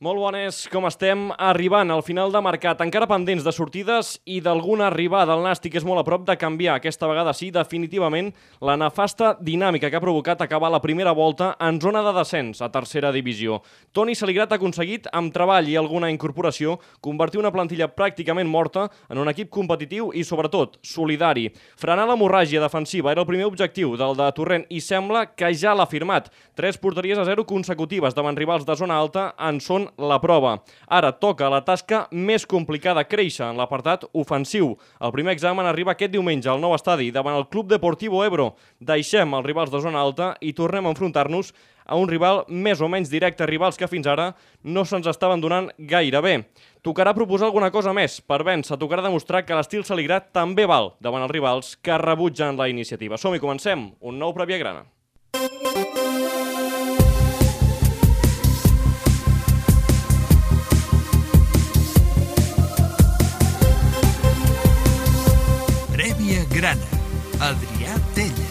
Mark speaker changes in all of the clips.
Speaker 1: Molt bones, com estem? Arribant al final de mercat, encara pendents de sortides i d'alguna arribada. El Nàstic és molt a prop de canviar, aquesta vegada sí, definitivament, la nefasta dinàmica que ha provocat acabar la primera volta en zona de descens a tercera divisió. Toni Saligrat ha aconseguit, amb treball i alguna incorporació, convertir una plantilla pràcticament morta en un equip competitiu i, sobretot, solidari. Frenar l'hemorràgia defensiva era el primer objectiu del de Torrent i sembla que ja l'ha firmat. Tres porteries a zero consecutives davant rivals de zona alta en són la prova. Ara toca la tasca més complicada, créixer en l'apartat ofensiu. El primer examen arriba aquest diumenge al nou estadi davant el Club Deportivo Ebro. Deixem els rivals de zona alta i tornem a enfrontar-nos a un rival més o menys directe, rivals que fins ara no se'ns estaven donant gaire bé. Tocarà proposar alguna cosa més. Per vèncer, tocarà demostrar que l'estil Saligrat també val davant els rivals que rebutgen la iniciativa. Som-hi, comencem. Un nou Prèvia Grana.
Speaker 2: Prèvia Grana, Adrià Tella.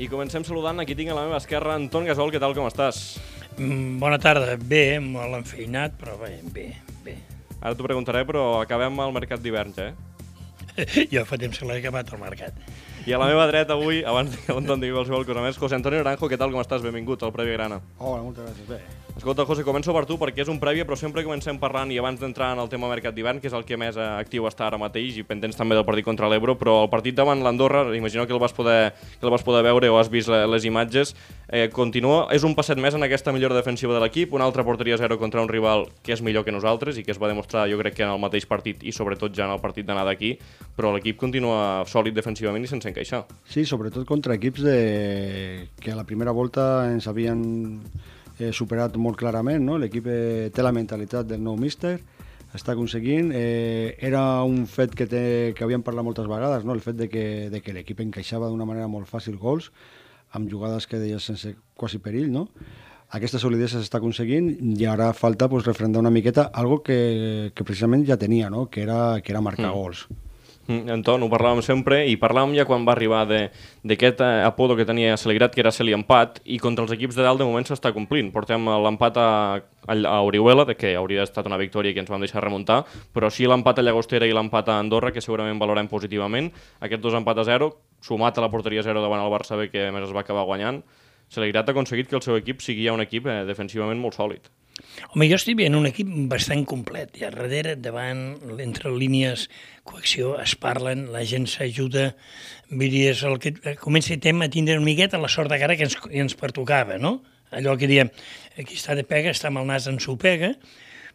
Speaker 1: I comencem saludant, aquí tinc a la meva esquerra Anton Gasol, què tal, com estàs?
Speaker 3: Mm, Bona tarda. Bé, molt enfeinat, però bé, bé, bé.
Speaker 1: Ara t'ho preguntaré, però acabem el mercat d'hivern, ja, eh?
Speaker 3: Jo fa temps que l'he acabat al mercat.
Speaker 1: I a la meva dreta avui, abans que l'Anton digui qualsevol cosa més, José Antonio Naranjo, què tal, com estàs? Benvingut al Prèvia Grana.
Speaker 4: Hola, moltes gràcies. Bé,
Speaker 1: Escolta, José, començo per tu perquè és un prèvia, però sempre comencem parlant i abans d'entrar en el tema mercat d'hivern, que és el que més eh, actiu està ara mateix i pendents també del partit contra l'Ebro, però el partit davant l'Andorra, imagino que el vas poder, que el vas poder veure o has vist le- les imatges, eh, continua, és un passet més en aquesta millora defensiva de l'equip, una altra porteria zero contra un rival que és millor que nosaltres i que es va demostrar jo crec que en el mateix partit i sobretot ja en el partit d'anar d'aquí, però l'equip continua sòlid defensivament i sense encaixar.
Speaker 4: sí, sobretot contra equips de... que a la primera volta ens havien eh, superat molt clarament, no? L'equip eh, té la mentalitat del nou míster, està aconseguint. Eh, era un fet que, té, que havíem parlat moltes vegades, no? el fet de que, de que l'equip encaixava d'una manera molt fàcil gols, amb jugades que deies sense quasi perill, no? Aquesta solidesa s'està aconseguint i ara falta pues, refrendar una miqueta algo que, que precisament ja tenia, no? que, era, que era marcar mm. gols.
Speaker 1: Mm, Anton, ho parlàvem sempre i parlàvem ja quan va arribar d'aquest eh, apodo que tenia Celigrat, que era ser empat, i contra els equips de dalt de moment s'està complint. Portem eh, l'empat a, a, Orihuela, de que hauria estat una victòria que ens vam deixar remuntar, però sí l'empat a Llagostera i l'empat a Andorra, que segurament valorem positivament. Aquests dos empat a zero, sumat a la porteria zero davant el Barça B, que més es va acabar guanyant, Celigrat ha aconseguit que el seu equip sigui ja un equip eh, defensivament molt sòlid.
Speaker 3: Home, jo estic veient un equip bastant complet. I a darrere, davant, entre línies, coacció, es parlen, la gent s'ajuda. Vull dir, és el que comencem a tindre una miqueta la sort de cara que ens, que ens pertocava, no? Allò que diem, aquí està de pega, està amb el nas en su pega,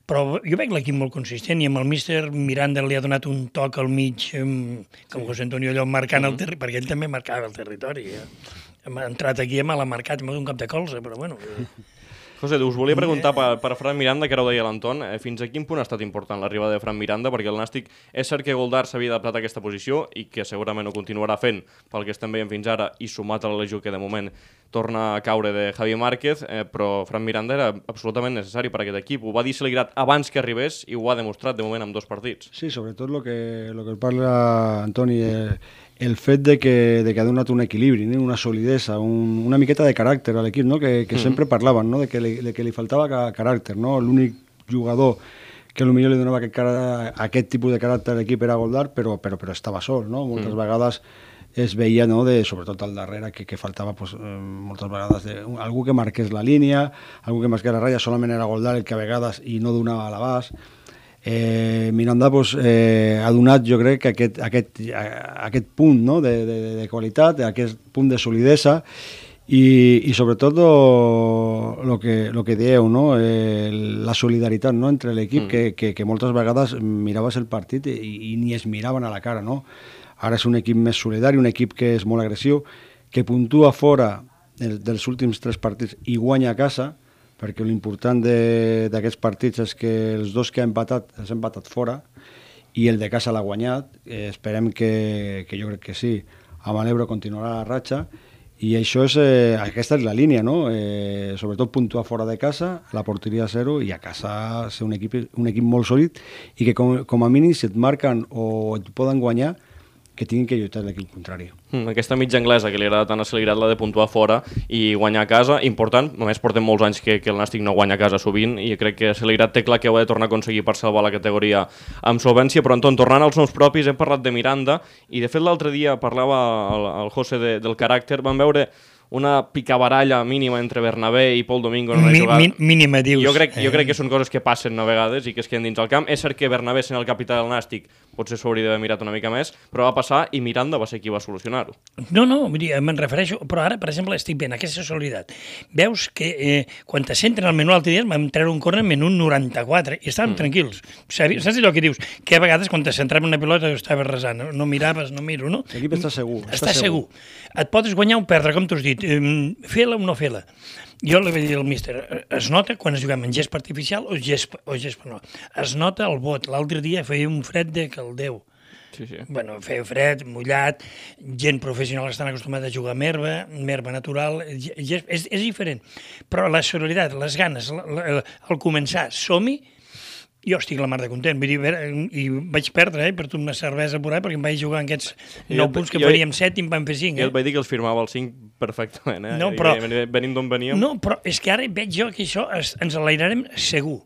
Speaker 3: però jo veig l'equip molt consistent i amb el míster Miranda li ha donat un toc al mig, com José Antonio allò marcant el territori, perquè ell també marcava el territori. Eh? Hem entrat aquí, me l'ha marcat, m'ha un cap de colze, però bueno... eh,
Speaker 1: José, us volia preguntar per, per Fran Miranda, que ara ho deia l'Anton, eh, fins a quin punt ha estat important l'arribada de Fran Miranda, perquè el Nàstic és cert que Goldar s'havia adaptat a aquesta posició i que segurament ho continuarà fent pel que estem veient fins ara i sumat a la legió que de moment torna a caure de Javi Márquez, eh, però Fran Miranda era absolutament necessari per aquest equip. Ho va dir Celigrat abans que arribés i ho ha demostrat de moment amb dos partits.
Speaker 4: Sí, sobretot el que, lo que parla Antoni, eh, el fet de que, de que ha donat un equilibri, una solidesa, un, una miqueta de caràcter a l'equip, no? que, que mm. sempre parlaven no? de, que li, de que li faltava ca caràcter. No? L'únic jugador que potser li donava aquest, cara, aquest tipus de caràcter a l'equip era Goldar, però, però, però estava sol. No? Moltes mm. vegades es veia, no, de, sobretot al darrere, que, que faltava pues, eh, moltes vegades de, algú que marqués la línia, algú que marqués la ratlla, solament era Goldar el que a vegades i no donava l'abast. Eh, Miranda pues, eh, ha donat, jo crec, que aquest, aquest, aquest punt no? de, de, de qualitat, aquest punt de solidesa i, i sobretot el que, lo que dieu, no? eh, la solidaritat no? entre l'equip, mm. que, que, que moltes vegades miraves el partit i, i ni es miraven a la cara. No? Ara és un equip més solidari, un equip que és molt agressiu, que puntua fora dels últims tres partits i guanya a casa, perquè l'important d'aquests partits és que els dos que ha empatat els ha empatat fora i el de casa l'ha guanyat. Eh, esperem que, que jo crec que sí, amb l'Ebro continuarà la ratxa i això és, eh, aquesta és la línia, no? Eh, sobretot puntuar fora de casa, la porteria zero i a casa ser un equip, un equip molt sòlid i que com, com a mínim si et marquen o et poden guanyar que tinguin que lluitar l'equip contrari.
Speaker 1: Mm, aquesta mitja anglesa que li agrada tant a Celigrat, la de puntuar fora i guanyar a casa, important, només portem molts anys que, que el Nàstic no guanya a casa sovint i crec que Celigrat té clar que ho ha de tornar a aconseguir per salvar la categoria amb solvència, però Anton, tornant als noms propis, hem parlat de Miranda i de fet l'altre dia parlava el, el José de, del caràcter, vam veure una picabaralla mínima entre Bernabé i Pol Domingo en una
Speaker 3: Mi,
Speaker 1: jugada.
Speaker 3: mi, mínima, dius.
Speaker 1: Jo crec, jo
Speaker 3: Eh,
Speaker 1: crec que són coses que passen a vegades i que es queden dins el camp. És cert que Bernabé, sent el capità del Nàstic, potser s'hauria d'haver mirat una mica més, però va passar i Miranda va ser qui va solucionar-ho.
Speaker 3: No, no, dir, me'n refereixo, però ara, per exemple, estic veient aquesta solidaritat. Veus que eh, quan te centren al menú l'altre dia vam treure un corner en menú 94 i estàvem mm. tranquils. Saps, saps allò que dius? Que a vegades quan te centrem en una pilota estaves resant, no, no miraves, no miro, no?
Speaker 4: L'equip està segur.
Speaker 3: Està segur. Et pots guanyar o perdre, com t'ho has dit. Eh, Fer-la o no fer-la. Jo li vaig dir al míster, es nota quan es juguem en gespa artificial o gespa, o gespa no. Es nota el vot. L'altre dia feia un fred de caldeu.
Speaker 1: Sí, sí.
Speaker 3: Bueno, feia fred, mullat, gent professional estan acostumada a jugar amb herba, amb herba natural, ge- ge- és, és diferent. Però la solidaritat, les ganes, la, la, el començar, som-hi, jo estic la mar de content, vull dir, i vaig perdre, eh, per tu una cervesa por ahí, perquè em vaig jugar en aquests
Speaker 1: Jo-
Speaker 3: 9 punts que
Speaker 1: jo-
Speaker 3: faríem 7 i em van fer 5.
Speaker 1: Jo
Speaker 3: Eh?
Speaker 1: et vaig dir que els firmava el 5 perfectament, eh?
Speaker 3: No, però-
Speaker 1: ven- Venim d'on veníem.
Speaker 3: No, però és que ara veig jo que això es, ens alegrarem segur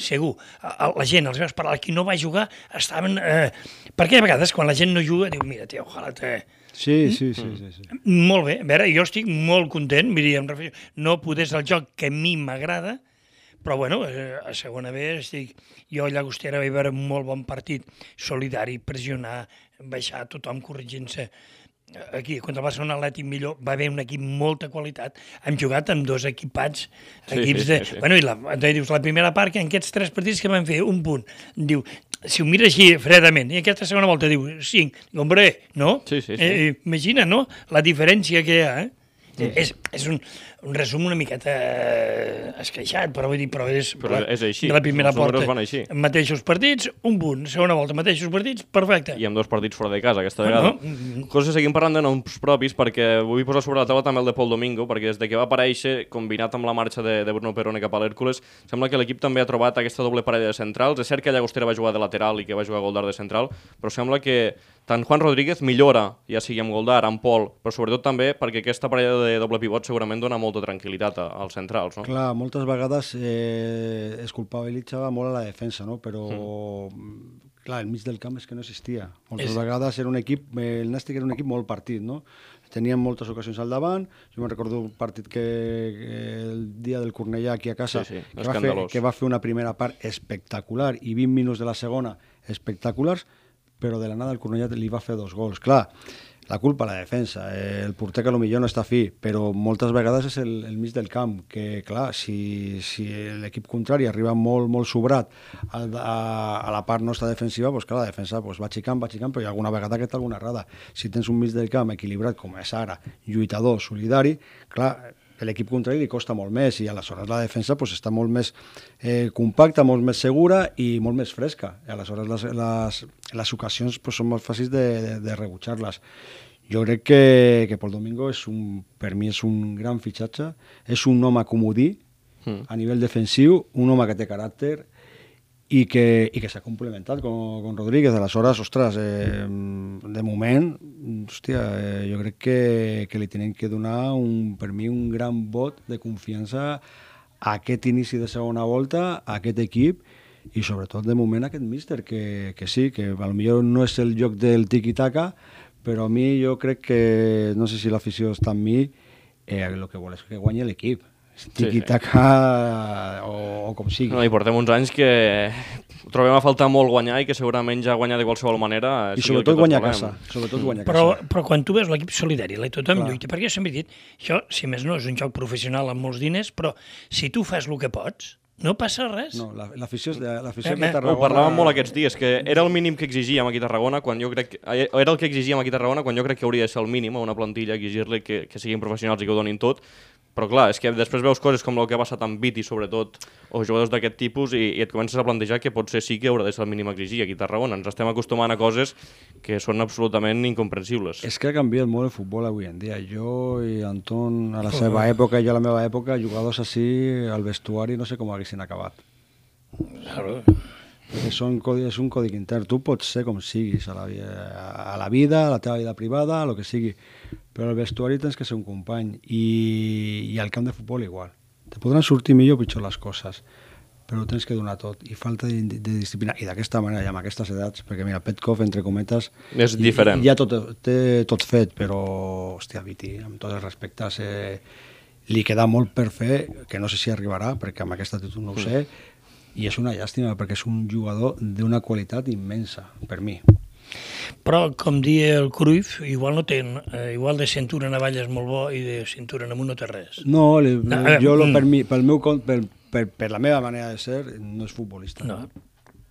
Speaker 3: segur. A- a- La gent, els veus parlar, qui no va jugar, estaven... Eh, perquè a vegades, quan la gent no juga, diu, mira, tio, ojalà te...
Speaker 4: Sí, sí, sí, sí, sí.
Speaker 3: Molt bé, a veure, jo estic molt content, vull dir, em refereixo, no poder ser el joc que a mi m'agrada, però bueno, eh, a segona B estic... Jo a Llagostera vaig veure un molt bon partit, solidari, pressionar, baixar tothom corregint-se. Aquí, contra el Barcelona Atlètic millor, va haver un equip molta qualitat. Hem jugat amb dos equipats,
Speaker 1: Sí,
Speaker 3: equips
Speaker 1: sí,
Speaker 3: de...
Speaker 1: sí, sí.
Speaker 3: Bueno, i la, entonces dius, la primera part, que en aquests tres partits que van fer un punt, diu, si ho mires així fredament, i aquesta segona volta diu cinc, hombre, no?
Speaker 1: Sí, sí, sí.
Speaker 3: Eh, imagina, no?, la diferència que hi ha, eh? És, és un, un resum una miqueta eh, esqueixat, però vull dir, però és,
Speaker 1: Però és així,
Speaker 3: de la primera
Speaker 1: els
Speaker 3: porta.
Speaker 1: van així.
Speaker 3: Mateixos partits, un punt. Segona volta, mateixos partits, perfecte.
Speaker 1: i amb dos partits fora de casa aquesta vegada. José, seguim parlant de noms propis perquè vull posar sobre la taula també el de Pol Domingo perquè des de que va aparèixer, combinat amb la marxa de, de Bruno Perone cap a l'Hèrcules, sembla que l'equip també ha trobat aquesta doble parella de centrals. És cert que Llagostera va jugar de lateral i que va jugar a Goldar de central, però sembla que tant Juan Rodríguez millora, ja sigui amb Goldar, amb Pol, però sobretot també perquè aquesta parella de doble pivot segurament dona molta tranquil·litat a- als centrals, no?
Speaker 4: Clar, moltes vegades eh, es culpabilitzava molt a la defensa, no? però mm. clar, el mig del camp és que no existia. Moltes
Speaker 3: És-
Speaker 4: vegades era un equip, eh, el Nàstic era un equip molt partit, no? Tenien moltes ocasions al davant, jo me'n recordo un partit que, que el dia del Cornellà aquí a casa,
Speaker 1: Sí, sí,
Speaker 4: que, va fer, que va fer una primera part espectacular i 20 minuts de la segona espectaculars, però de la nada el Cornellà li va fer dos gols. Clar, la culpa a la defensa, eh, el porter que potser no està fi, però moltes vegades és el, el mig del camp, que clar, si, si l'equip contrari arriba molt, molt sobrat al, a, a la part nostra defensiva, doncs clar, la defensa doncs, va xicant, va xicant, però hi ha alguna vegada que té alguna errada. Si tens un mig del camp equilibrat com és ara, lluitador, solidari, clar, a l'equip contrari li costa molt més i aleshores la defensa pues, està molt més eh, compacta, molt més segura i molt més fresca. I aleshores les, les, les ocasions pues, són molt fàcils de, de, de rebutjar-les. Jo crec que, que Pol Domingo és un, per mi és un gran fitxatge, és un home comodí
Speaker 1: Mm.
Speaker 4: a nivell defensiu, un home que té caràcter i que, i que s'ha complementat con, con Rodríguez. Aleshores, ostres, eh, de moment, hòstia, eh, jo crec que, que li tenen que donar, un, per mi, un gran vot de confiança a aquest inici de segona volta, a aquest equip, i sobretot de moment aquest míster, que, que sí, que potser no és el joc del tiki-taka, però a mi jo crec que, no sé si l'afició està amb mi, eh, el que vol és que guanyi l'equip.
Speaker 1: Sí.
Speaker 4: Tiki-taka o, o com sigui.
Speaker 1: No, I portem uns anys que trobem a faltar molt guanyar i que segurament ja guanyar de qualsevol manera...
Speaker 4: I sobretot guanyar a casa. Sobretot guanyar
Speaker 3: Però,
Speaker 4: casa.
Speaker 3: però quan tu veus l'equip solidari, la tothom
Speaker 4: Clar.
Speaker 3: lluita, perquè jo sempre he dit, això, si més no, és un joc professional amb molts diners, però si tu fas el que pots, no passa res.
Speaker 4: No, la- l'afició la, l'afició
Speaker 3: Eh,
Speaker 4: aquí a
Speaker 3: eh,
Speaker 1: Ho
Speaker 4: Tarragona...
Speaker 1: parlàvem molt aquests dies, que era el mínim que exigíem aquí a Tarragona, quan jo crec que, eh, era el que exigíem aquí a Tarragona, quan jo crec que hauria de ser el mínim a una plantilla, exigir-li que, que siguin professionals i que ho donin tot, però clar, és que després veus coses com el que ha passat amb Viti, sobretot, o jugadors d'aquest tipus, i, i et comences a plantejar que potser sí que haurà de ser el mínim a exigir aquí a Tarragona. Ens estem acostumant a coses que són absolutament incomprensibles.
Speaker 4: És que ha canviat molt el futbol avui en dia. Jo i Anton, a la seva època i jo a la meva època, jugadors així al vestuari no sé com haguessin acabat.
Speaker 3: Claro.
Speaker 4: perquè són codi, és un codi intern. Tu pots ser com siguis a la, a la vida, a la teva vida privada, el que sigui, però al vestuari tens que ser un company i, i al camp de futbol igual. Te podran sortir millor o pitjor les coses, però ho tens que donar tot i falta de, de disciplina i d'aquesta manera i amb aquestes edats perquè mira, Petkov entre cometes
Speaker 1: És
Speaker 4: i-
Speaker 1: diferent.
Speaker 4: i ja tot, té tot fet però hòstia Viti, amb tots els respectes eh, li queda molt per fer que no sé si arribarà perquè amb aquesta actitud no ho sé i és una llàstima perquè és un jugador d'una qualitat immensa per mi
Speaker 3: Però, com dia el Cruyff, igual no té, eh, igual de cintura navalla és molt bo i de cintura en amunt no té res.
Speaker 4: no, li,
Speaker 3: No, a veure,
Speaker 4: jo lo,
Speaker 3: mm.
Speaker 4: per, mi, pel meu per, per, per la meva manera de ser no és futbolista
Speaker 3: No,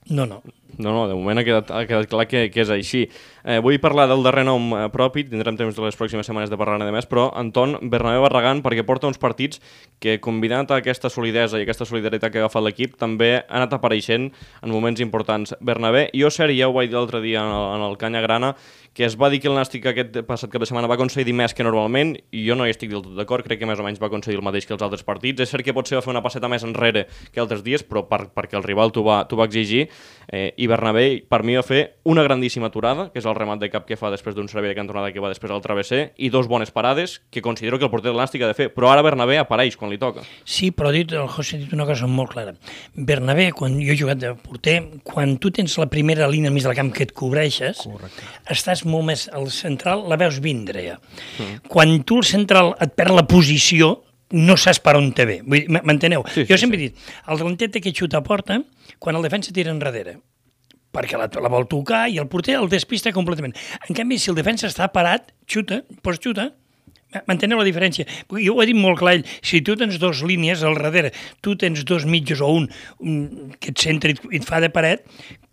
Speaker 3: no, no.
Speaker 1: No, no, de moment ha quedat, ha quedat clar que, que és així. Eh, vull parlar del darrer nom eh, propi, tindrem temps de les pròximes setmanes de parlar-ne de més, però Anton Bernabé Barragán, perquè porta uns partits que, combinat a aquesta solidesa i aquesta solidaritat que ha agafat l'equip, també ha anat apareixent en moments importants. Bernabé, jo, Ser, ja ho vaig dir l'altre dia en el, en el Canya Grana, que es va dir que el Nàstic aquest passat cap de setmana va concedir més que normalment, i jo no hi estic del tot d'acord, crec que més o menys va concedir el mateix que els altres partits. És cert que potser va fer una passeta més enrere que altres dies, però per, perquè el rival t'ho va, va exigir, eh, i Bernabé per mi va fer una grandíssima aturada, que és el remat de cap que fa després d'un servei de cantonada que va després al travesser, i dos bones parades, que considero que el porter del Nàstic ha de fer, però ara Bernabé apareix quan li toca.
Speaker 3: Sí, però dit, el José ha dit una cosa molt clara. Bernabé, quan jo he jugat de porter, quan tu tens la primera línia al mig del camp que et cobreixes,
Speaker 4: Correcte.
Speaker 3: estàs molt més al central, la veus vindre ja. Mm. Quan tu al central et perd la posició, no saps per on te ve. M'enteneu?
Speaker 1: Sí,
Speaker 3: jo
Speaker 1: sí,
Speaker 3: sempre he dit, el delanter té que xutar a porta quan el defensa tira enrere perquè la, la vol tocar i el porter el despista completament. En canvi, si el defensa està parat, xuta, pots xutar, M'enteneu la diferència? Jo ho he dit molt clar, ell, si tu tens dos línies al darrere, tu tens dos mitjos o un, un que et centra i et- et fa de paret,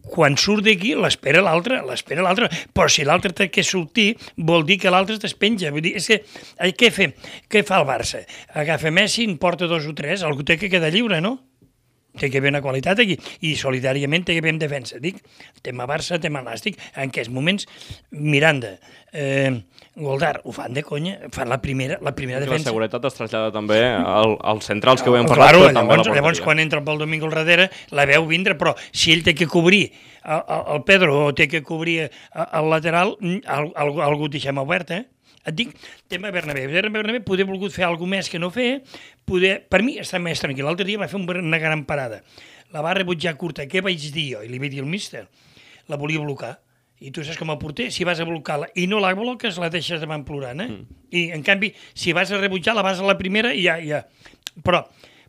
Speaker 3: quan surt d'aquí l'espera l'altre, l'espera l'altre, però si l'altre té que sortir vol dir que l'altre es despenja. Vull dir, és que, eh, què, fem? què fa el Barça? Agafa Messi, en porta dos o tres, algú té que quedar lliure, no? Té que haver una qualitat aquí, i solidàriament té que haver en defensa. Dic, tema Barça, tema Nàstic, en aquests moments, Miranda, eh, Goldar, ho fan de conya, fan la primera, la primera
Speaker 1: Que la
Speaker 3: defensa.
Speaker 1: seguretat es trasllada també al, als centrals que ho hem parlat,
Speaker 3: claro,
Speaker 1: però també
Speaker 3: llavors, llavors, quan entra pel Domingo al darrere, la veu vindre, però si ell té que cobrir el, el, el Pedro o té que cobrir el, el lateral, al, al, algú ho deixem obert, eh? Et dic, tema Bernabé. Tema Bernabé poder volgut fer alguna més que no fer, poder, per mi està més tranquil. L'altre dia va fer un- una gran parada. La va rebutjar curta. Què vaig dir jo? I li vaig dir al míster. La volia blocar. I tu saps com a porter, si vas a blocar-la i no la bloques, la deixes davant plorant, eh? Mm. I, en canvi, si vas a rebutjar, la vas a la primera i ja... ja. Però,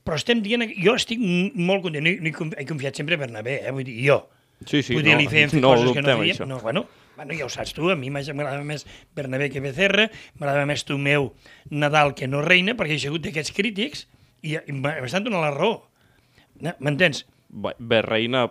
Speaker 3: però estem dient... Jo estic molt content. No, no he confi- he confiat sempre a Bernabé, eh? Vull dir, jo.
Speaker 1: Sí, sí,
Speaker 3: Vull dir,
Speaker 1: no,
Speaker 3: li fer
Speaker 1: no
Speaker 3: coses que no
Speaker 1: dubtem,
Speaker 3: fèiem.
Speaker 1: això.
Speaker 3: No, bueno, bueno, ja ho saps tu, a mi m'agradava més Bernabé que Becerra, m'agradava més tu meu Nadal que no Reina, perquè he sigut d'aquests crítics i, i m'estan donant la raó. No, M'entens?
Speaker 1: Bé, Reina,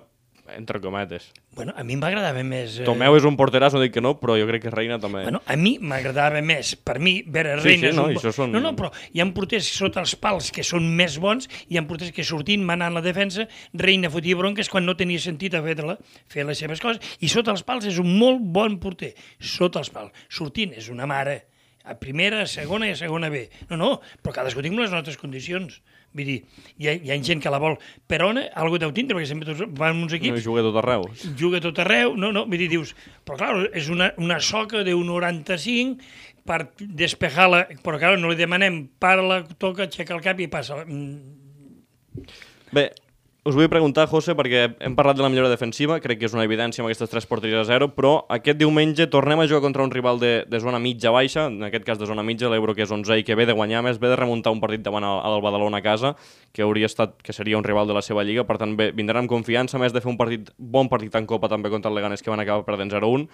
Speaker 1: entre cometes.
Speaker 3: Bueno, a mi em va agradar més... Eh...
Speaker 1: Tomeu és un porteràs, no dic que no, però jo crec que Reina també.
Speaker 3: Bueno, a mi m'agradava més, per mi, veure
Speaker 1: Sí,
Speaker 3: Reina...
Speaker 1: sí,
Speaker 3: és
Speaker 1: no,
Speaker 3: un...
Speaker 1: són-
Speaker 3: No, no, però hi ha porters sota els pals que són més bons, hi ha porters que sortint, manant la defensa, Reina fotia bronques quan no tenia sentit a fer-la, fer les seves coses, i sota els pals és un molt bon porter, sota els pals. Sortint és una mare, a primera, a segona i a segona B. No, no, però cadascú tinc les nostres condicions. Vull dir, hi ha, hi ha gent que la vol per on, algú deu tindre, perquè sempre tots van uns
Speaker 1: no
Speaker 3: equips,
Speaker 1: juga a tot arreu.
Speaker 3: juga tot arreu, no, no, vull dir, dius, però clar, és una, una soca de 1,95 per despejar-la, però clar, no li demanem, para-la, toca, aixeca el cap i passa. Mm,
Speaker 1: Bé, us vull preguntar, José, perquè hem parlat de la millora defensiva, crec que és una evidència amb aquestes tres porteries a zero, però aquest diumenge tornem a jugar contra un rival de, de zona mitja-baixa, en aquest cas de zona mitja, l'Euro que és 11 i que ve de guanyar més, ve de remuntar un partit davant al, al Badalona a casa, que hauria estat, que seria un rival de la seva lliga, per tant, bé, vindran amb confiança, més de fer un partit, bon partit en Copa també contra el Leganés, que van acabar perdent 0-1,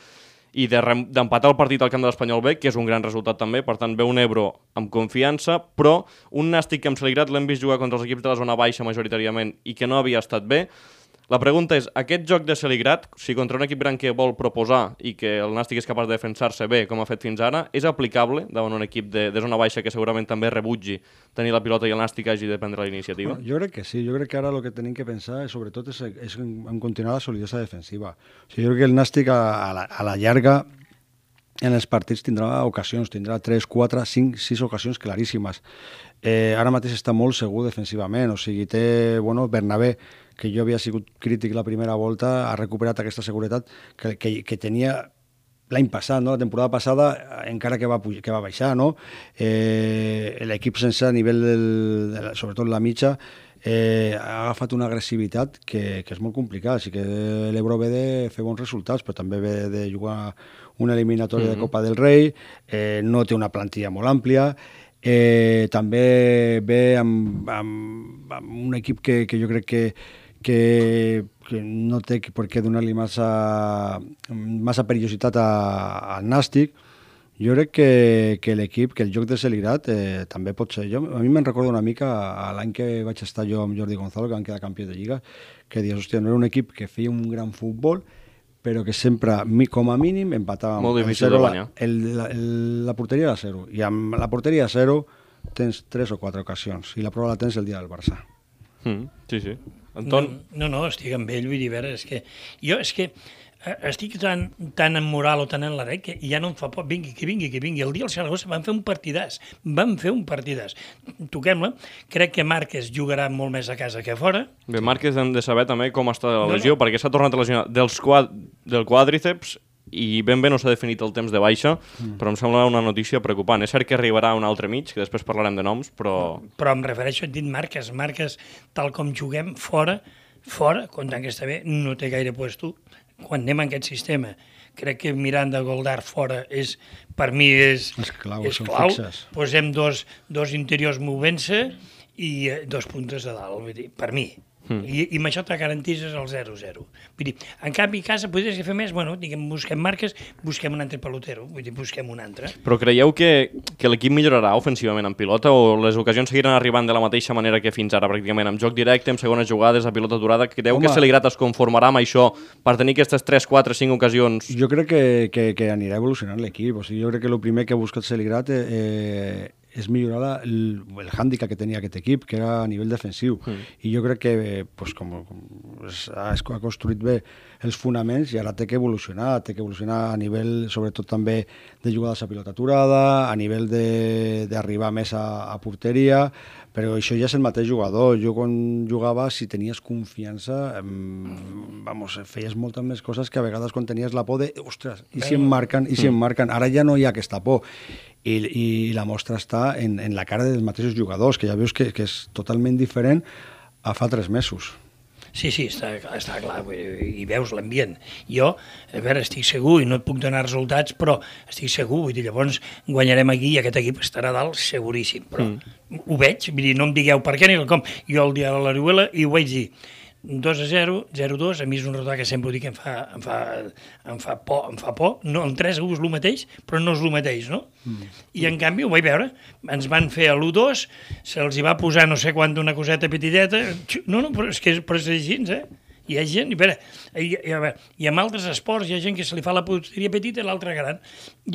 Speaker 1: i de d'empatar el partit al camp de l'Espanyol B, que és un gran resultat també, per tant ve un Ebro amb confiança, però un Nàstic que amb Saligrat l'hem vist jugar contra els equips de la zona baixa majoritàriament i que no havia estat bé. La pregunta és, aquest joc de Saligrat, si contra un equip gran que vol proposar i que el Nàstic és capaç de defensar-se bé, com ha fet fins ara, és aplicable davant un equip de, de zona baixa que segurament també rebutgi tenir la pilota i el Nàstic hagi de prendre la iniciativa?
Speaker 4: Bueno, jo crec que sí, jo crec que ara el que tenim que pensar sobretot és, és en, en continuar la solidesa defensiva. O sigui, jo crec que el Nàstic a, a, la, a la llarga en els partits tindrà ocasions, tindrà 3, 4, 5, 6 ocasions claríssimes. eh, ara mateix està molt segur defensivament, o sigui, té, bueno, Bernabé, que jo havia sigut crític la primera volta, ha recuperat aquesta seguretat que, que, que tenia l'any passat, no? la temporada passada, encara que va, que va baixar, no? eh, l'equip sense a nivell, del, de la, sobretot la mitja, eh, ha agafat una agressivitat que, que és molt complicada. Així que l'Ebro ve de fer bons resultats, però també ve de jugar una eliminatòria mm -hmm. de Copa del Rei, eh, no té una plantilla molt àmplia, eh, també ve amb, amb, amb un equip que, que jo crec que, que, que no té per què donar-li massa, massa perillositat al Nàstic, jo crec que, que l'equip, que el joc de Celigrat eh, també pot ser... Jo, a mi me'n recordo una mica l'any que vaig estar jo amb Jordi Gonzalo, que van quedar campió de Lliga, que dius, hòstia, no era un equip que feia un gran futbol, però que sempre, com a mínim, empatàvem.
Speaker 1: Molt difícil de guanyar.
Speaker 4: La, el, la, el, la porteria era zero, i amb la porteria zero tens tres o quatre ocasions, i la prova la tens el dia del Barça.
Speaker 1: Mm, sí, sí. Anton?
Speaker 3: No, no, no, estic amb ell, vull dir, veure, és que... Jo, és que Eh, estic tan, tan en moral o tan en la que ja no em fa por, vingui, que vingui, que vingui. El dia del Saragossa van fer un partidàs, van fer un partidàs. Toquem-la, crec que Márquez jugarà molt més a casa que a fora.
Speaker 1: Bé, Márquez hem de saber també com està la lesió, no, no. perquè s'ha tornat a lesionar dels quad, del quadríceps i ben bé no s'ha definit el temps de baixa, mm. però em sembla una notícia preocupant. És cert que arribarà un altre mig, que després parlarem de noms, però...
Speaker 3: Però em refereixo, et dit Marques. Marques, tal com juguem fora, fora, comptant que està bé, no té gaire puesto quan anem en aquest sistema, crec que Miranda Goldar fora és, per mi és,
Speaker 4: és clau,
Speaker 3: és clau. posem dos, dos interiors movent-se i eh, dos puntes de dalt, vull dir, per mi. Mm. I, I amb això te garantises el 0-0. Vull dir, en canvi, a casa podries fer més, bueno, diguem, busquem marques, busquem un altre pelotero, vull dir, busquem un altre.
Speaker 1: Però creieu que, que l'equip millorarà ofensivament en pilota o les ocasions seguiran arribant de la mateixa manera que fins ara, pràcticament, amb joc directe, amb segones jugades, a pilota durada? Creieu Home, que Celigrat es conformarà amb això per tenir aquestes 3, 4, 5 ocasions?
Speaker 4: Jo crec que, que, que anirà evolucionant l'equip. O sigui, jo crec que el primer que ha buscat Celigrat eh, és millorar el, el hàndicap que tenia aquest equip, que era a nivell defensiu. Mm. I jo crec que, pues, com, com ha construït bé els fonaments i ara té que evolucionar, té que evolucionar a nivell, sobretot també, de jugades a pilota aturada, a nivell d'arribar més a, a porteria, però això ja és el mateix jugador. Jo quan jugava, si tenies confiança, em, vamos, feies moltes més coses que a vegades quan tenies la por de, ostres, i si em marquen, i si em marquen. Ara ja no hi ha aquesta por. I, i la mostra està en, en la cara dels mateixos jugadors, que ja veus que, que és totalment diferent a fa tres mesos.
Speaker 3: Sí, sí, està, està clar, i veus l'ambient. Jo, a veure, estic segur, i no et puc donar resultats, però estic segur, vull dir, llavors guanyarem aquí i aquest equip estarà dalt seguríssim, però mm. ho veig, vull dir, no em digueu per què ni com. Jo el dia de l'Arihuela i ho vaig dir, 2 a 0, 0-2, a mi és un resultat que sempre ho dic, em fa, em fa, em fa por, em fa por. No, el 3 1 és el mateix, però no és el mateix, no? Mm. I en canvi ho vaig veure, ens van fer a l'1-2, se'ls hi va posar no sé quant una coseta petiteta, no, no, però és que però és així, eh? Hi ha gent, i, veure, i, i, i amb altres esports hi ha gent que se li fa la puteria petita i l'altra gran.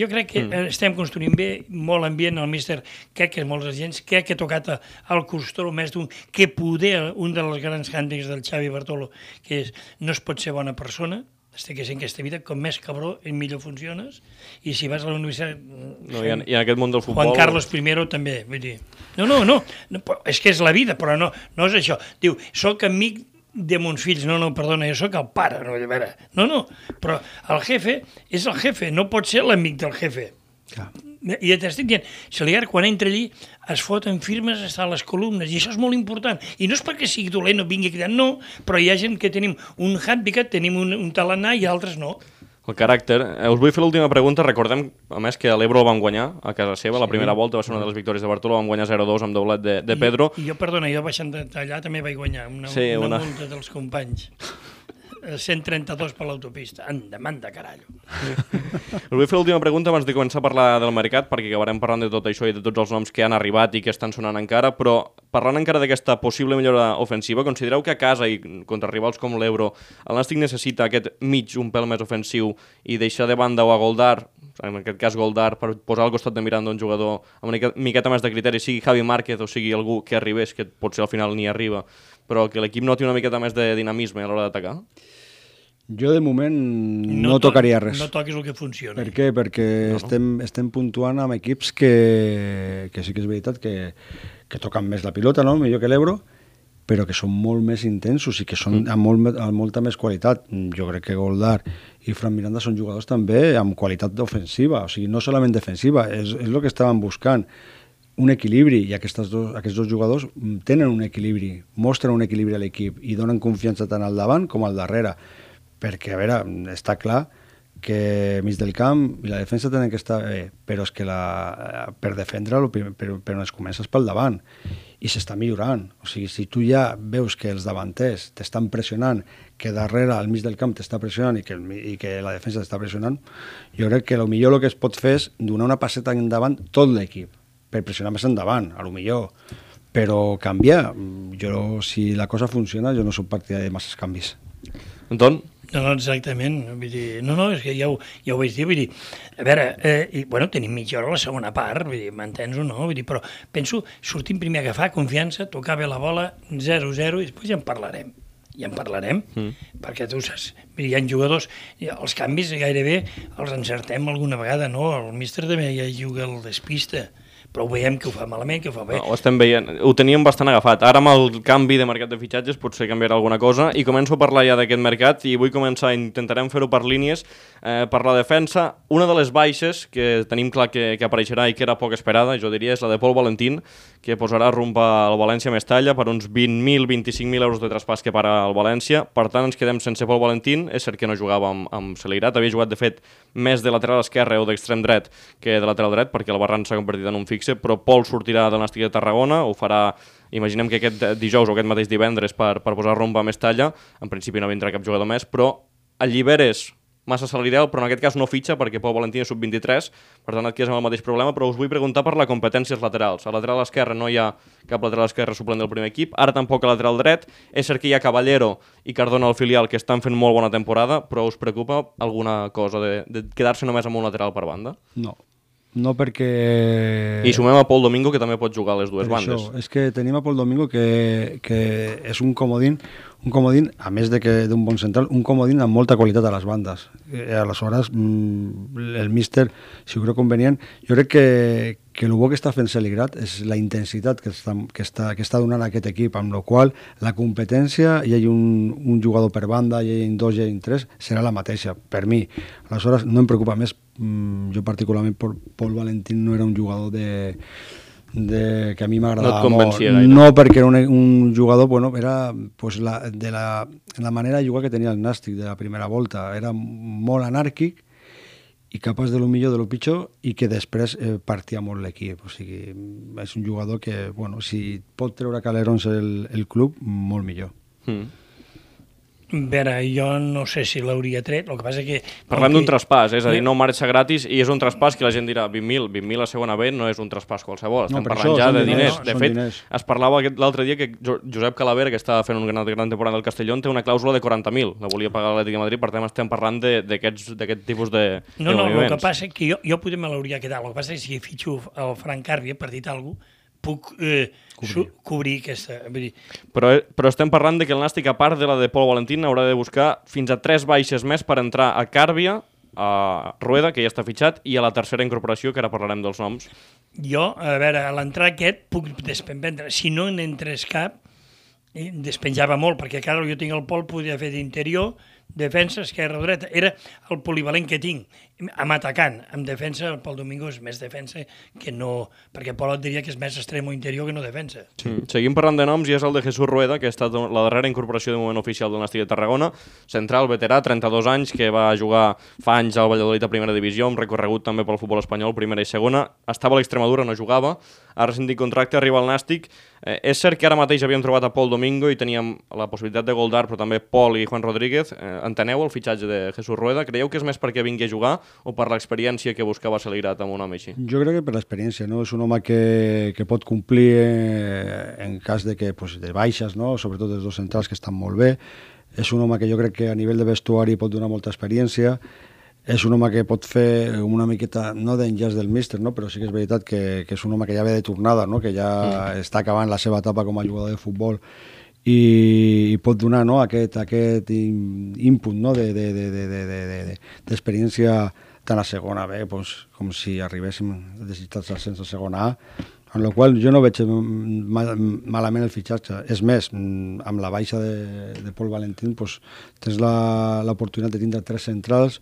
Speaker 3: Jo crec que mm. estem construint bé, molt ambient, el míster, crec que és molts agents, crec que ha tocat al costor més d'un, que poder, un dels grans càntics del Xavi Bartolo, que és no es pot ser bona persona, estic que en aquesta vida, com més cabró, millor funciones, i si vas a la universitat...
Speaker 1: No, i, en, I en aquest món del futbol...
Speaker 3: Juan Carlos I també, vull dir... No, no, no, no, és que és la vida, però no, no és això. Diu, sóc amic de mons fills, no, no, perdona, jo sóc el pare, no, a veure, no, no, però el jefe és el jefe, no pot ser l'amic del jefe. Clar. I t'estic dient, Saliar, quan entra allí, es foten firmes a les columnes, i això és molt important. I no és perquè sigui dolent o vingui cridant, no, però hi ha gent que tenim un handicap, tenim un, un talanar i altres no
Speaker 1: el caràcter. Eh, us vull fer l'última pregunta. Recordem, a més, que l'Ebro el van guanyar a casa seva. Sí. La primera volta va ser una de les victòries de Bartolo, van guanyar 0-2 amb doblet de, de Pedro.
Speaker 3: I, I jo, perdona, jo baixant d'allà també vaig guanyar una, sí, una, una multa dels companys. 132 per l'autopista. Anda, manda, carallo.
Speaker 1: Us vull fer l'última pregunta abans de començar a parlar del mercat, perquè acabarem parlant de tot això i de tots els noms que han arribat i que estan sonant encara, però parlant encara d'aquesta possible millora ofensiva, considereu que a casa i contra rivals com l'Euro, el Nàstic necessita aquest mig un pèl més ofensiu i deixar de banda o a Goldar, en aquest cas Goldar, per posar al costat de Miranda un jugador amb una miqueta més de criteri, sigui Javi Márquez o sigui algú que arribés, que potser al final ni arriba, però que l'equip noti una miqueta més de dinamisme a l'hora d'atacar?
Speaker 4: Jo de moment no, no tocaria res.
Speaker 3: No toquis el que funciona.
Speaker 4: Per què? Perquè no. estem, estem puntuant amb equips que, que sí que és veritat que, que toquen més la pilota, no? millor que l'Ebro, però que són molt més intensos i que són amb, molt, amb molta més qualitat. Jo crec que Goldar i Fran Miranda són jugadors també amb qualitat ofensiva, o sigui, no solament defensiva, és, és el que estaven buscant un equilibri i aquests dos, aquests dos jugadors mm, tenen un equilibri, mostren un equilibri a l'equip i donen confiança tant al davant com al darrere. Perquè, a veure, està clar que mig del camp i la defensa tenen que estar bé, però és que la, per defendre prim- però, però es comences pel davant. I s'està millorant. O sigui, si tu ja veus que els davanters t'estan pressionant, que darrere al mig del camp t'està pressionant i que, i que la defensa t'està pressionant, jo crec que el millor el que es pot fer és donar una passeta endavant tot l'equip, per pressionar més endavant, a lo millor. Però canviar, jo, si la cosa funciona, jo no soc partidari de masses canvis.
Speaker 1: Anton?
Speaker 3: No, no, exactament. Vull dir, no, no, és que ja ho, ja ho vaig dir. Vull dir, a veure, eh, i, bueno, tenim mitja hora a la segona part, vull dir, m'entens o no? Vull dir, però penso, sortim primer a agafar confiança, tocar bé la bola, 0-0, i després ja en parlarem. Ja en parlarem, mm. perquè tu saps, hi ha jugadors, i els canvis gairebé els encertem alguna vegada, no? El míster també ja juga el despista, però ho veiem que ho fa malament, que ho fa bé.
Speaker 1: Ho estem veient. Ho teníem bastant agafat. Ara amb el canvi de mercat de fitxatges potser canviarà alguna cosa i començo a parlar ja d'aquest mercat i vull començar, intentarem fer-ho per línies. Eh, per la defensa, una de les baixes que tenim clar que, que apareixerà i que era poc esperada, jo diria, és la de Pol Valentín, que posarà rumb al València Mestalla per uns 20.000, 25.000 euros de traspàs que para el València. Per tant, ens quedem sense Pol Valentín. És cert que no jugava amb, amb Celeirat, havia jugat, de fet, més de lateral esquerre o d'extrem dret que de lateral dret, perquè el Barran s'ha convertit en un fixe, però Pol sortirà del Nàstic de Tarragona, ho farà imaginem que aquest dijous o aquest mateix divendres per, per posar rumb a Mestalla, en principi no vindrà cap jugador més, però alliberes massa salarial, però en aquest cas no fitxa perquè Pau Valentín és sub-23, per tant et quedes amb el mateix problema, però us vull preguntar per la competències laterals. A lateral esquerre no hi ha cap lateral esquerre suplent del primer equip, ara tampoc a lateral dret, és cert que hi ha Caballero i Cardona al filial que estan fent molt bona temporada, però us preocupa alguna cosa de, de quedar-se només amb un lateral per banda?
Speaker 4: No. No perquè...
Speaker 1: I sumem a Pol Domingo, que també pot jugar a les dues
Speaker 4: Per
Speaker 1: bandes.
Speaker 4: Això, és que tenim a Pol Domingo que, que és un comodín, un comodín, a més de que d'un bon central, un comodín amb molta qualitat a les bandes. Eh, aleshores, mm, el míster, si ho creu convenient, jo crec que, que el bo que està fent Celigrat és la intensitat que està, que està, que està donant aquest equip, amb la qual la competència, hi ha un, un jugador per banda, hi ha dos, hi ha tres, serà la mateixa, per mi. Aleshores, no em preocupa més, mm, jo particularment, Pol, Valentín no era un jugador de, de, que a mi m'agradava
Speaker 1: No
Speaker 4: molt.
Speaker 1: gaire.
Speaker 4: No, perquè era un, un jugador, bueno, era pues, la, de la, la manera de jugar que tenia el Nàstic de la primera volta. Era molt anàrquic i capaç de lo millor de lo pitjor i que després eh, partia molt l'equip. O sigui, és un jugador que, bueno, si pot treure calerons el, el club, molt millor.
Speaker 1: Mm.
Speaker 3: A veure, jo no sé si l'hauria tret, el que passa que...
Speaker 1: Parlem
Speaker 3: com
Speaker 1: d'un
Speaker 3: que-
Speaker 1: traspàs, és a dir, no marxa gratis i és un traspàs que la gent dirà 20.000, 20.000 a segona B no és un traspàs qualsevol, estem
Speaker 4: per
Speaker 1: parlant
Speaker 4: això
Speaker 1: ja de
Speaker 4: diners,
Speaker 1: diners.
Speaker 4: no?
Speaker 1: De fet,
Speaker 4: diners.
Speaker 1: es parlava l'altre dia que Jo- Josep Calavera, que estava fent una gran, gran temporada del Castellón, té una clàusula de 40.000, la volia pagar l'Atlètic de Madrid, per tant estem parlant de- d'aquests- d'aquest tipus de,
Speaker 3: No,
Speaker 1: de
Speaker 3: no, el
Speaker 1: moviments.
Speaker 3: que passa és que jo, jo potser me l'hauria quedat. El que passa és que si fitxo el Frank Carvi, per dir alguna cosa, puc eh, cobrir. cobrir aquesta... Vull dir,
Speaker 1: Però, però estem parlant de que el Nàstic, a part de la de Pol Valentín, haurà de buscar fins a tres baixes més per entrar a Càrbia, a Rueda, que ja està fitxat, i a la tercera incorporació, que ara parlarem dels noms.
Speaker 3: jo, a veure, a l'entrar aquest puc despenjar. Si no n'entres cap, eh, despenjava molt, perquè clar, jo tinc el Pol, podia fer d'interior, defensa, esquerra dreta. Era el polivalent que tinc, amb atacant. Amb defensa, el Pol Domingo és més defensa que no... Perquè Pol et diria que és més extremo interior que no defensa.
Speaker 1: Sí. Seguim parlant de noms i és el de Jesús Rueda, que ha estat la darrera incorporació de moment oficial del Nàstic de Tarragona. Central, veterà, 32 anys, que va jugar fa anys al Valladolid a primera divisió, amb recorregut també pel futbol espanyol, primera i segona. Estava a l'Extremadura, no jugava. Ha rescindit contracte, arriba al Nàstic. Eh, és cert que ara mateix havíem trobat a Pol Domingo i teníem la possibilitat de Goldar, però també Pol i Juan Rodríguez. Eh, enteneu el fitxatge de Jesús Rueda? Creieu que és més perquè vingui a jugar o per l'experiència que buscava Celigrat amb un home així?
Speaker 4: Jo crec que per l'experiència, no? És un home que, que pot complir eh, en cas de que pues, de baixes, no? sobretot els dos centrals que estan molt bé. És un home que jo crec que a nivell de vestuari pot donar molta experiència. És un home que pot fer una miqueta, no d'enllaç del míster, no? però sí que és veritat que, que és un home que ja ve de tornada, no? que ja mm. està acabant la seva etapa com a jugador de futbol i, i pot donar no, aquest, aquest input no, d'experiència de, de, de, de, de tant a segona B doncs, com si arribéssim desitjats al sense segona A, en la qual jo no veig malament el fitxatge. És més, amb la baixa de, de Pol Valentín doncs, tens l'oportunitat de tindre tres centrals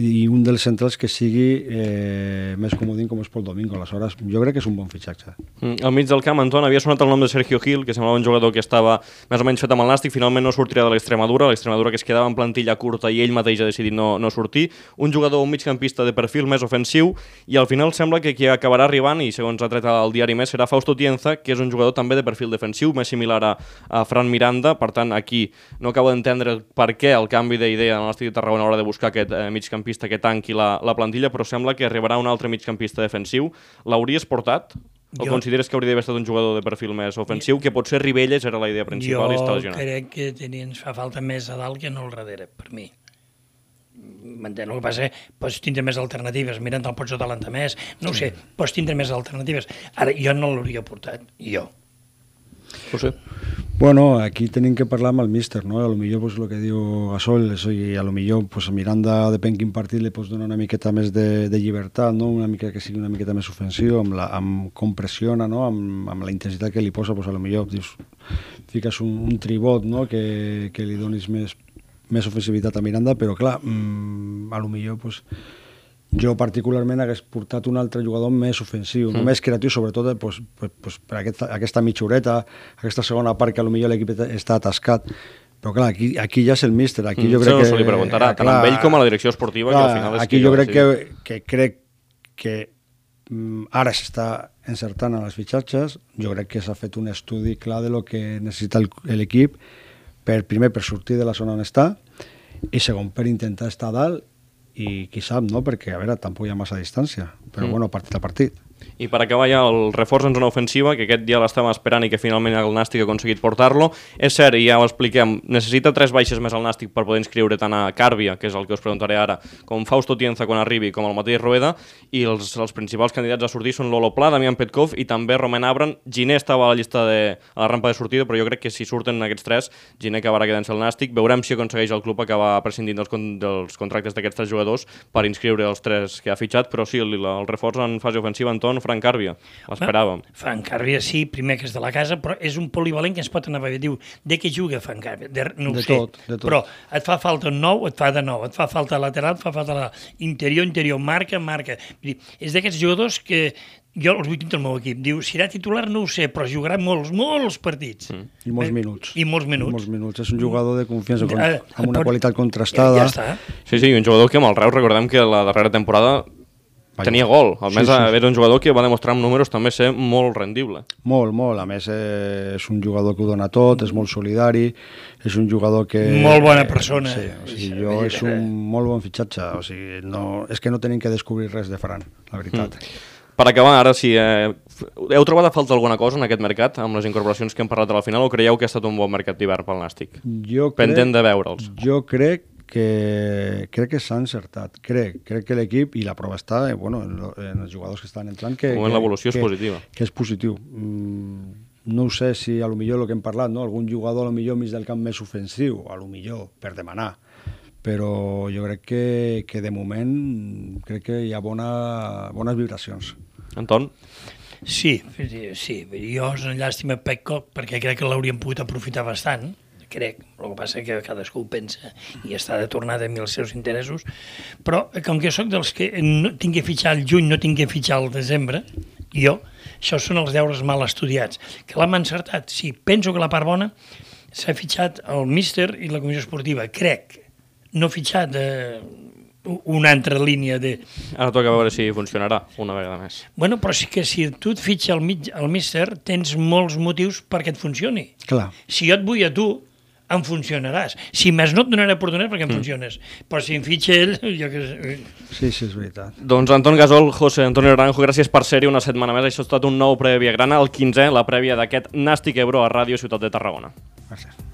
Speaker 4: i un dels centrals que sigui eh, més comodín com és Pol Domingo. Aleshores, jo crec que és un bon fitxatge.
Speaker 1: Mm, al mig del camp, Anton, havia sonat el nom de Sergio Gil, que semblava un jugador que estava més o menys fet amb el Nàstic, finalment no sortiria de l'Extremadura, l'Extremadura que es quedava en plantilla curta i ell mateix ha decidit no, no sortir. Un jugador, un migcampista de perfil més ofensiu, i al final sembla que qui acabarà arribant, i segons ha tret el diari més, serà Fausto Tienza, que és un jugador també de perfil defensiu, més similar a, a Fran Miranda, per tant, aquí no acabo d'entendre per què el canvi d'idea en Nàstic de Tarragona a l'hora de buscar aquest eh, migcampista migcampista que tanqui la, la plantilla, però sembla que arribarà un altre migcampista defensiu. L'hauries portat? O jo... consideres que hauria d'haver estat un jugador de perfil més ofensiu, que potser Ribelles era la idea principal
Speaker 3: jo
Speaker 1: i està lesionat?
Speaker 3: Jo crec que tenia, ens fa falta més a dalt que no al darrere, per mi. M'entén? El que passa pots tindre més alternatives, mirant el pots adelantar més, no sí. sé, pots tindre més alternatives. Ara, jo no l'hauria portat, jo.
Speaker 1: José?
Speaker 4: Bueno, aquí tenim que parlar amb el míster, no? A lo millor, pues, lo que diu Gasol, és, i a lo millor, pues, a Miranda, depèn quin partit, li pots donar una miqueta més de, de llibertat, no? Una mica que sigui una miqueta més ofensiu, amb, la, amb com pressiona, no? Amb, amb la intensitat que li posa, pues, a lo millor, dius, fiques un, un tribot, no? Que, que li donis més, més ofensivitat a Miranda, però clar, mmm, a lo millor, pues, jo particularment hagués portat un altre jugador més ofensiu, mm. més creatiu, sobretot eh, pues, pues, pues, per aquesta, aquesta mitjoreta, aquesta segona part que potser l'equip està atascat. Però clar, aquí, aquí ja és el míster. Aquí mm, jo crec
Speaker 1: no
Speaker 4: que,
Speaker 1: se li preguntarà, tant amb ell com a la direcció esportiva, clar, que al final és
Speaker 4: aquí
Speaker 1: qui
Speaker 4: jo crec que, que crec que mm, ara s'està encertant en els fitxatges, jo crec que s'ha fet un estudi clar de lo que necessita l'equip per, primer per sortir de la zona on està i segon per intentar estar a dalt i qui sap, no? perquè a veure, tampoc hi ha massa distància, però mm. bueno, partit a partit.
Speaker 1: I per acabar ja el reforç en zona ofensiva, que aquest dia l'estàvem esperant i que finalment el Nàstic ha aconseguit portar-lo. És cert, i ja ho expliquem, necessita tres baixes més al Nàstic per poder inscriure tant a Càrbia, que és el que us preguntaré ara, com Fausto Tienza quan arribi, com el mateix Rueda, i els, els principals candidats a sortir són Lolo Pla, Damián Petkov i també Roman Abran. Giné estava a la llista de a la rampa de sortida, però jo crec que si surten aquests tres, Giné acabarà quedant-se al Nàstic. Veurem si aconsegueix el club acabar prescindint dels, dels contractes d'aquests tres jugadors per inscriure els tres que ha fitxat, però sí, el, el reforç en fase ofensiva, Anton, Frank Càrbia. L'esperàvem.
Speaker 3: Frank Càrbia sí, primer que és de la casa, però és un polivalent que ens pot anar a Diu, de què juga Frank Càrbia? De, no
Speaker 4: de
Speaker 3: sé,
Speaker 4: tot, de tot.
Speaker 3: però et fa falta un nou, et fa de nou, et fa falta lateral, et fa falta la... interior, interior, marca, marca. Vull dir, és d'aquests jugadors que jo els vull tenir el meu equip. Diu, serà titular, no ho sé, però jugarà molts, molts partits. Mm.
Speaker 4: I molts minuts.
Speaker 3: I molts minuts.
Speaker 4: I molts minuts. És un jugador de confiança, con, amb una qualitat contrastada.
Speaker 3: Ja, ja està.
Speaker 1: Sí, sí, un jugador que amb el Reus recordem que la darrera temporada. Tenia gol. A més, sí, sí. era un jugador que va demostrar amb números també ser molt rendible.
Speaker 4: Molt, molt. A més, eh, és un jugador que ho dona tot, és molt solidari, és un jugador que...
Speaker 3: Molt bona persona.
Speaker 4: Sí, o sigui, jo és un molt bon fitxatge. O sigui, no, és que no tenim que descobrir res de Ferran, la veritat. Mm.
Speaker 1: Per acabar, ara, si eh, heu trobat a falta alguna cosa en aquest mercat, amb les incorporacions que hem parlat a la final, o creieu que ha estat un bon mercat d'hivern pel Nàstic?
Speaker 4: Jo crec,
Speaker 1: Pendent de veure'ls.
Speaker 4: Jo crec que crec que s'ha encertat. Crec, crec que l'equip, i la prova està eh, bueno, en, lo, en els jugadors que estan entrant, que,
Speaker 1: que l'evolució és positiva.
Speaker 4: Que és positiu. Mm, no sé si a lo millor el que hem parlat, no? algun jugador a lo millor mig del camp més ofensiu, a lo millor per demanar, però jo crec que, que de moment crec que hi ha bona, bones vibracions.
Speaker 1: Anton?
Speaker 3: Sí, sí, jo és una llàstima Petcock perquè crec que l'hauríem pogut aprofitar bastant crec, el que passa que cadascú pensa i està de tornada amb els seus interessos, però com que sóc dels que no tinc que fitxar al juny, no tinc que fitxar al desembre, jo, això són els deures mal estudiats. Que l'hem encertat? Sí, penso que la part bona s'ha fitxat el míster i la comissió esportiva, crec, no fitxat eh, una altra línia de...
Speaker 1: Ara toca veure si funcionarà una vegada més.
Speaker 3: Bueno, però sí que si tu et fitxa el, mig, el míster, tens molts motius perquè et funcioni.
Speaker 4: Clar.
Speaker 3: Si jo et vull a tu, em funcionaràs. Si més no et donaré oportunitat perquè em mm. funciones. Però si em fitxa ell, jo que...
Speaker 4: Sí, sí, és veritat.
Speaker 1: Doncs Anton Gasol, José Antonio Naranjo, gràcies per ser-hi una setmana més. Això ha estat un nou prèvia grana, el 15è, la prèvia d'aquest Nàstic Ebro a Ràdio Ciutat de Tarragona.
Speaker 4: Gràcies.